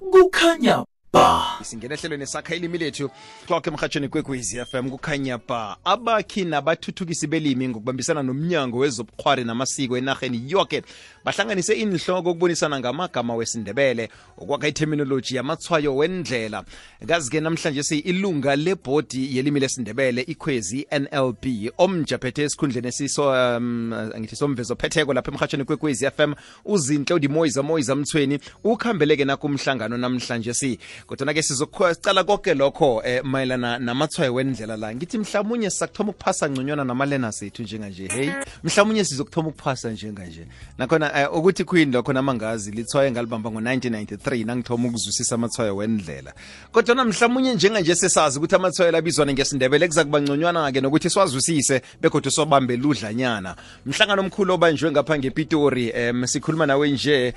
我看呀 ba. Singena ehlelweni sakha ilimi lethu clock emhatshweni kwekwezi FM kukhanya ba. Abakhi nabathuthukisi belimi ngokubambisana nomnyango wezobukhwari namasiko enarheni yoke bahlanganise inhloko ukubonisana ngamagama wesindebele ukwakha iterminology yamathwayo wendlela. Kazi-ke namhlanje siyilunga lebhodi yelimi lesindebele ikhwezi nlb omjaphethe esikhundleni esiso um, ngithi somvezo phetheko lapha emhatshweni kwekwezi FM uzinhle udimoyiza moyiza mthweni. Ukhambeleke nakumhlangano namhlanje si kodwa-ke sizocala konke lokho eh, mayelana namathwayo wendlela la. Ngithi mhlawumunye sizakuthoma ukuphasa ngconywana namalena sethu njenganje hey. Mhlawumunye sizokuthoma ukuphasa njenganje. Nakhona eh, ukuthi queen lokho namangazi lithwaye ngalibamba ngo-1993 nangithoma ukuzwisisa amathwayo wendlela. Kodwa mhlawumunye njenganje sesazi ukuthi amathwayo labizwana ngesindebele kuza kuba ngconywana-ke nokuthi siwazwisise begodwa sobambe ludlanyana. Mhlangano omkhulu obanjwe ngapha ngepitori um sikhuluma nawe nje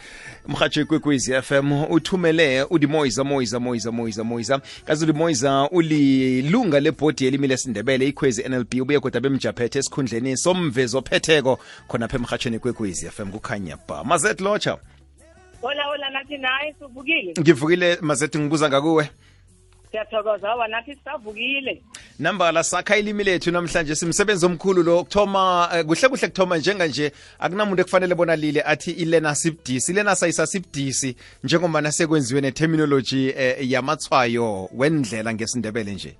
mhatsho kwekwezi FM uthumele udimoyiza moyiza moiza moiza moiza. Kazulu moiza ulilunga lebhodi yelimi lesindebele ikhwezi nlb ubuye kodwa bemjaphethe esikhundleni somvezo phetheko khonapha emhatshweni kwekwezi FM kukhanya ba. Mazet locha Hola hola nathi. Naye sivukile. ngivukile mazet ngibuza ngakuwe Siyathokoza oba nathi sisavukile. nambala sakha ilimi lethu namhlanje simsebenzi omkhulu lo kuthoma eh, kuhle kuhle kuthoma njenganje akunamuntu ekufanele bona lile athi ilena sibdisi. Ilena sayisa sibdisi njengoba sekwenziwe neterminology eh, yamathwayo wendlela ngesindebele nje.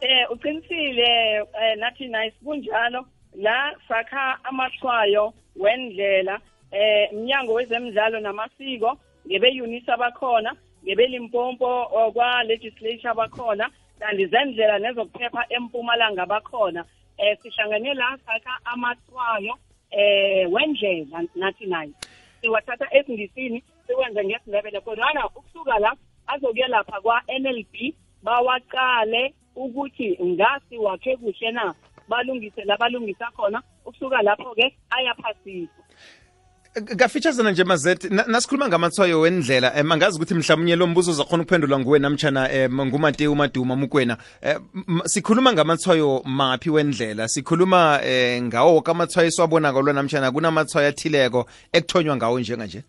Eh uqinisile eh, nathi nice kunjalo la sakha amatswayo wendlela eh mnyango wezemidlalo namasiko ngebe unisa bakhona ngebe Limpopo oh, kwa legislature bakhona kanti zendlela nezokuphepha empumalanga bakhona. Eh sihlangane la sakha amaxhwayo eh wendlela nathi naye. Siwathatha esindisini siwenze ngesindebele kodwana ukusuka la azokuya lapha kwa-NLB bawaqale ukuthi ngasi wakhe kuhle na. Balungise la balungisa khona ukusuka lapho-ke ayaphasiswa kafitshazana nje mazet na- nasikhuluma ngamathwayo wendlela um angazi ukuthi mhlawumnye lo mbuzo uzakhona ukuphendulwa nguwe namtshana um ngumate umaduma mukwena um sikhuluma ngamathwayo maphi wendlela? Sikhuluma um ngawo woke amathwayo esiwabonako lwa namtshana kunamathwayo athileko ekuthonywa ngawo njenganje?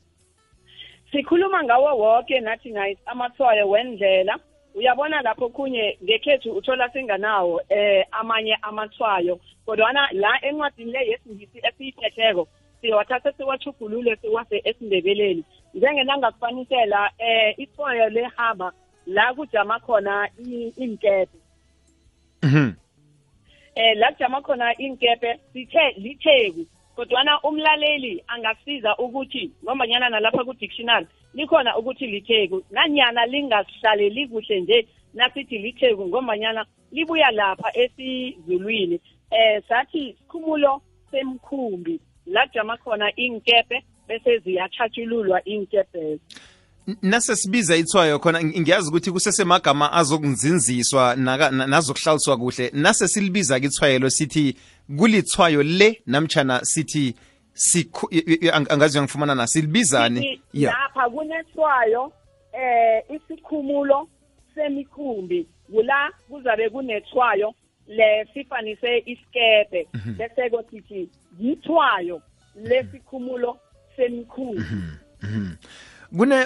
Sikhuluma ngawo wonke nathi naye amathwayo wendlela. Uyabona lapho kunye ngekhethu uthola singanawo eh amanye amathwayo kodwana la encwadini le yesingisi esiyiphetheko siwathatha siwachugulule siwase esindebeleni. Njengenangakufanisela eh ithwayo lehaba la kujama khona i- iinkepe. Mhm. eh la kujama khona inkepe sithe litheku kodwana umlaleli angasiza ukuthi ngombanyana nalapha ku-dictionary likhona ukuthi litheku nanyana lingahlaleli kuhle nje nasithi litheku ngombanyana libuya lapha esizulwini. Eh sathi sikhumulo semkhumbi. La kujama khona inkepe bese ziyathatshululwa inkepe N- nase sibiza ithwayo khona ng- ngiyazi ukuthi kusesemagama azokunzinziswa naka- na- nazokuhlaliswa kuhle. Nase silibiza-ke ithwayelo sithi kulithwayo le namtshana sithi sikhu- i- i- ang- angazi ngifumana na silibizane? Sithi ya. lapha kunethwayo eh isikhumulo semikhumbi. Kula kuzabe kunethwayo lesifanise isikebe bese kothi yithwayo lesikhumulo semkhulu. Kune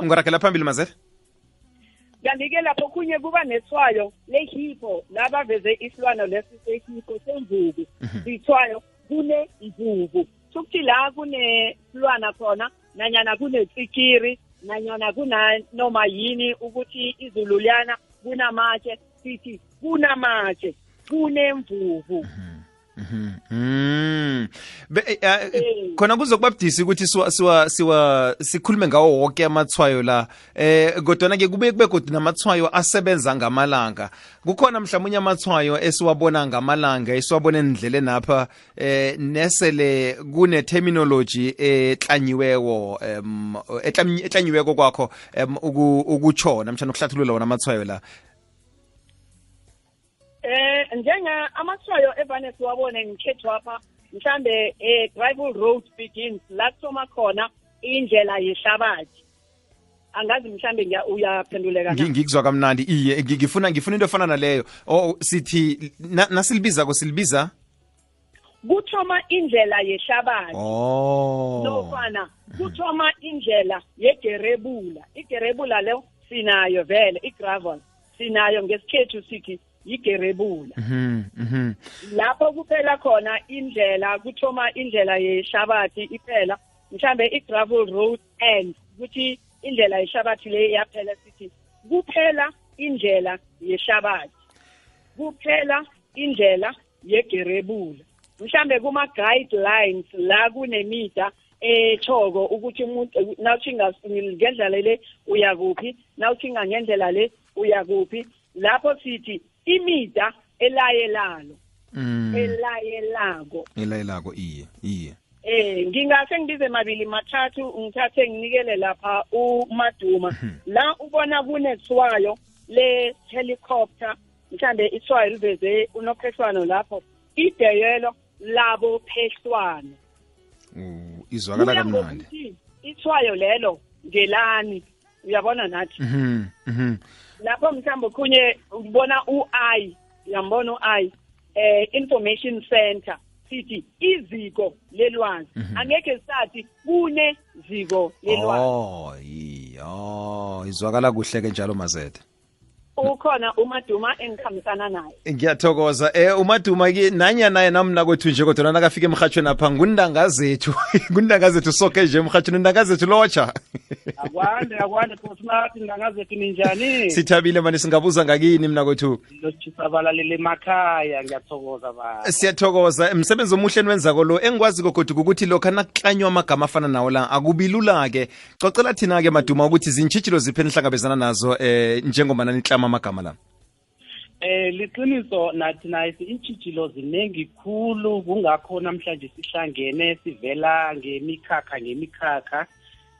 ungarakela phambili mazela kanti-ke lapho kunye kuba nethwayo lehipho labaveze isilwano lesi sehipho semvubu. Sithwayo kunemvubu. Sukuthi la kunesilwana khona nanyana kunetsikiri nanyana kunanoma yini ukuthi izulu liyana kunamatshe sithi kunamatshe kunemvuvu. Be, eh, eh, Eh. khona kuzokuba budisi ukuthi siwa, siwa, siwa sikhulume ngawo wonke amathwayo la eh kodwana ke kube kube kodwa namathwayo asebenza ngamalanga kukhona mhlawumnye amathwayo esiwabona ngamalanga esiwabona endlele napha eh nesele kune terminology etlanyiweko em etlanyiweko kwakho ukuchona mhlawumbe ukuhlathulula wona amathwayo la Eh njenga amathwayo evane siwabone ngikhethu apha mhlambe eh Gravel Road begins la kuthoma khona indlela yehlabathi. Angazi mhlambe ngiya- uyaphenduleka Ngi- na ngikuzwa kamnandi. Iye ngi- ngifuna ngifuna into efana naleyo. Oh sithi na- nasilibiza ko silibiza? Kuthoma indlela yehlabathi. Oh. Nofana kuthoma indlela yegerebula. Igerebula leyo sinayo vele igravel. Sinayo ngesikhethu sithi yigerebula. Mhm mhm. Lapho kuphela khona indlela kuthoma indlela yehlabathi iphela mhlambe i-gravel road end ukuthi indlela yehlabathi le yaphela sithi kuphela indlela yehlabathi. Kuphela indlela yegerebula. Mhlambe kuma-guidelines la kunemida echoko ukuthi umuntu nawuthinga ngendlela le uyakuphi nawuthinga ngendlela le uyakuphi lapho sithi imida elayelalo. Mm. Elayelako. Ilayelako iye iye. Eh ngingase ngibize mabili mathathu ngithathe nginikele lapha umaduma. La ubona kunetswayo le helicopter mhlambe iswayo liveze unophehlwano lapho ideyelo labo phehlwano. U- izwakala Kuya kamnandi. ngokuthi ithwayo lelo ngelani? Uyabona nathi? Mhm mhm. Lapho mhlawumbe khunye ubona u-i uyambona u-i eh information center sithi iziko lelwazi. Angeke sathi kune ziko lelwazi. Oh oh izwakala kuhle ke njalo mazethe ukhona umaduma engikhambisana naye. Ngiyathokoza. Eh umaduma ke nanya naye namna kwethu nje kodwa nakafika emhathweni apha ngundanga zethu. Ngundanga zethu soke nje emhathweni undanga zethu lotsha akwande akwande phosinathi ndanga zethu ninjani? Sithabile mani singabuza ngakini mna kwethu? Abalaleli emakhaya ngiyathokoza ba siyathokoza. Umsebenzi omuhle enwenzako lo engikwaziko kodwa ukuthi lokho nakuklanywa amagama afana nawo la akubilula-ke cocela thina-ke maduma ukuthi zintshitshilo ziphi enihlangabezana nazo eh njengoba naniklama amagama la. Eh liqiniso nathi nayisi intshijilo ziningi khulu kungakho namhlanje sihlangene sivela ngemikhakha ngemikhakha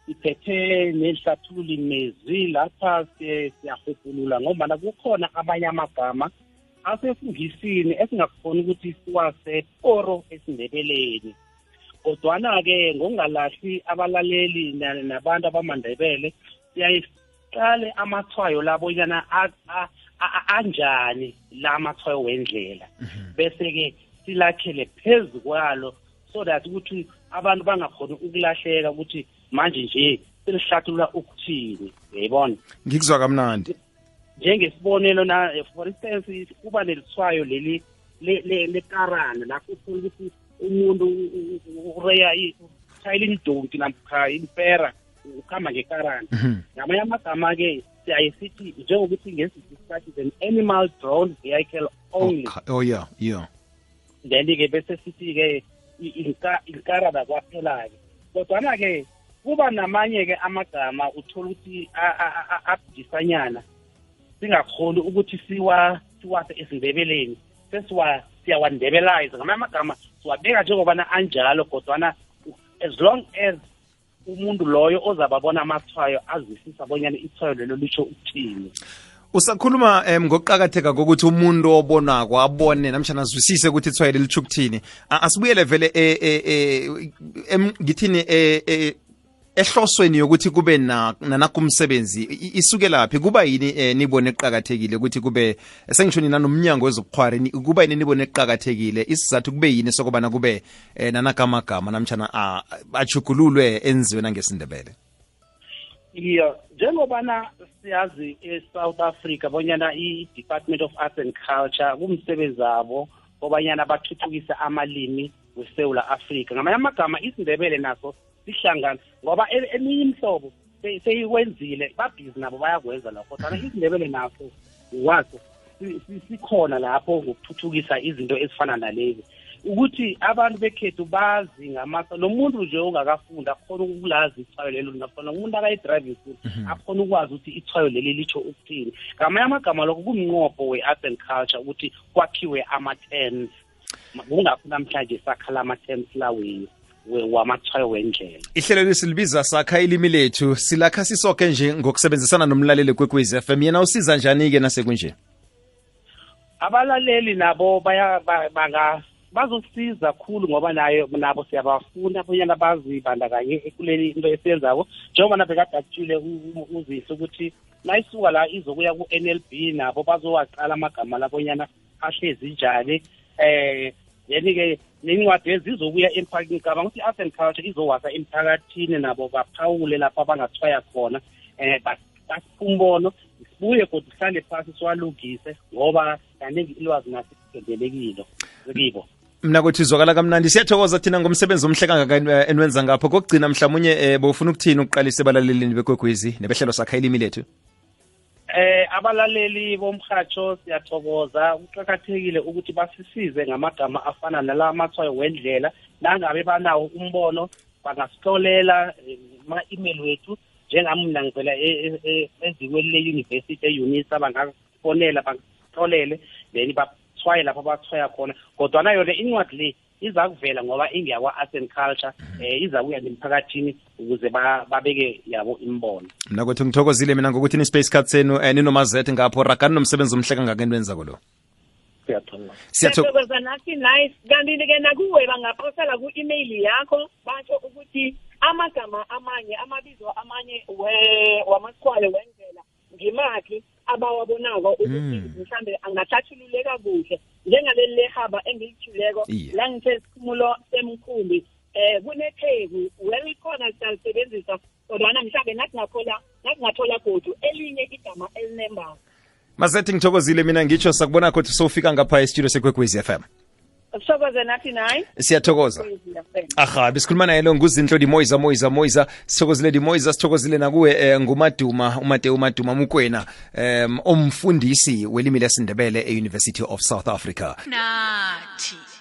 iphethe nehlathululi nezwi lapha siyahubhulula ngombana kukhona abanye amagama asefundisini esingakhoni ukuthi siwase poro esindebeleni. Kodwana-ke ngokungalahli abalaleli na- nabantu abamandebele siyayiqale amathwayo labonyana a- a- a- a- anjani la mathwayo wendlela bese-ke silakhele phezu kwalo so that ukuthi abantu bangakhoni ukulahleka ukuthi manje nje selihlathulula ukuthini uyayibona ngikuzwa kamnandi njengesibonelo na for instance kuba nelithwayo leli le- le- lekarana lapho uthola ukuthi umuntu u- u- u- ureya i- ushayela indonki namkha impera ukuhamba ngekarana Mhm. ngamanye amagama-ke siyaye sithi njengokuthi ngesisi sisathi is an animal drawn vehicle only. Okay. oh yeah yeah. Then-ke bese sithi-ke i- inka- inkarada kwaphela-ke. Kodwana-ke kuba namanye-ke amagama uthola ukuthi a- a- a- a- abudisanyana singakhoni ukuthi siwa siwase esindebeleni. Sesiwa siyawandebelize. Ngamanye amagama siwabeka njengobana anjalo kodwana as long as umuntu loyo ozababona amathwayo azwisisa bonyana ithwayo lelo lisho ukuthini. Usakhuluma um ngokuqakatheka kokuthi umuntu obonako abone namtshana azwisise ukuthi ithwayele litsho ukuthini. A- asibuyele vele e- e- e- em- ngithini e- e- ehlosweni yokuthi kube na- nanakumsebenzi I- isuke laphi? Kuba yini eh, nibone eqakathekile ukuthi kube sengisho nina nomnyango wezobukhwari ni- kuba yini nibone eqakathekile? Isizathu kube yini sokubana kube eh, nanakamagama namtshana a- ajugululwe enziwe nangesindebele? Iyo njengobana siyazi e-south africa bonyana i-department of arts and culture kumsebenzi wabo kobanyana bathuthukise amalimi wesewula afrika. Ngamanye amagama isindebele naso sihlangana. Ngoba e- eminye imihlobo se- seyikwenzile babhizi nabo bayakwenza lokho. Kodwana isindebele naso waso si- si- sikhona lapho ngokuthuthukisa izinto ezifana nalezi. Ukuthi abantu bekhethu bazi ngamasa nomuntu nje ongakafunda akhona ukulazi ithwayo lelo nafana umuntu akayi-driving school akhona ukwazi ukuthi ithwayo leli litsho ukuthini. Ngamanye amagama lokho kumnqopho we-arts and culture ukuthi kwakhiwe ama-tens kungakho namhlanje sakhala ama-tens la wamathwayo wendlela ihlelo silibiza sakha ilimi lethu silakha sisoke nje ngokusebenzisana nomlaleli kwekwez f m. Yena usiza njani-ke nasekunje? Abalaleli nabo baya banga bazosiza khulu ngoba nayo nabo siyabafuna bonyana bazibandakanye ekuleni into esiyenzako. Njengoba nabe akutshile uzise ukuthi nayisuka la izokuya ku-n l b nabo bazowaqala amagama labonyana ahlezi njani eh then-ke nencwadi ezizobuya emphakathini cabanga ukuthi i-art and culture izowasa emphakathini nabo baphawule lapho abangathwaya khona um basipha umbono sibuye kodwa sihlale phasi siwalungise ngoba kaningi ilwazi nathi sigendelekile. Kibo. Mna kuthi izwakala kamnandi. Siyathokoza thina ngomsebenzi omhle kangaka en- enwenza ngapho. Kokugcina mhlawumunye um bowufuna ukuthini ukuqalisa ebalalelini bekwekwezi nebehlelo sakha ilimi lethu? Eh abalaleli bomhatsho siyathokoza. Kuqakathekile ukuthi basisize ngamagama afana nala amathwayo wendlela nangabe banawo umbono bangasihlolela eh, ma-email wethu. Njengami mina ngivela e- e- e- ezikweni le-university e-unisa bangafonela bangihlolele then bathwaye lapho bathwaya khona. Kodwana yona incwadi le iza kuvela ngoba ingeyakwa-art and culture um izakuya nemphakathini ukuze ba- babeke yabo imbono mna kuthi ngithokozile mina ngokuthi ni-space card senu um ninomazethe ngapho. Ragani nomsebenzi omhle kangaka enwenzako lo? Siyathokoza. Siyatho- siyathokoza nathi nice. Kanti-ke nakuwe bangaphosela ku-email yakho batsho ukuthi amagama amanye amabizo amanye we- wamasikwayo wendlela ngimaphi abawabonako ukuthi mhlambe angahlathululeka kuhle. Njengaleli lehaba engilithuleko Iye. la ngithe sikhumulo semkhumbi eh kunetheku. Welikhona siyalisebenzisa kodwana mhlambe nathi ngathola nathi ngathola godu elinye igama elinembayo mazethe ngithokozile mina ngitsho sakubona kothi sowufika ngapha estudio sekwekwezi f m. sithokoze nathi naye siyathokoza. Kwezi aha besikhuluma naye lo nguzinhlo dimoyiza moyiza moyiza sithokozile dimoyiza sithokozile nakuwe eh, ngumaduma umate umaduma mukwena um omfundisi welimi lesindebele e-university of south africa. Nathi.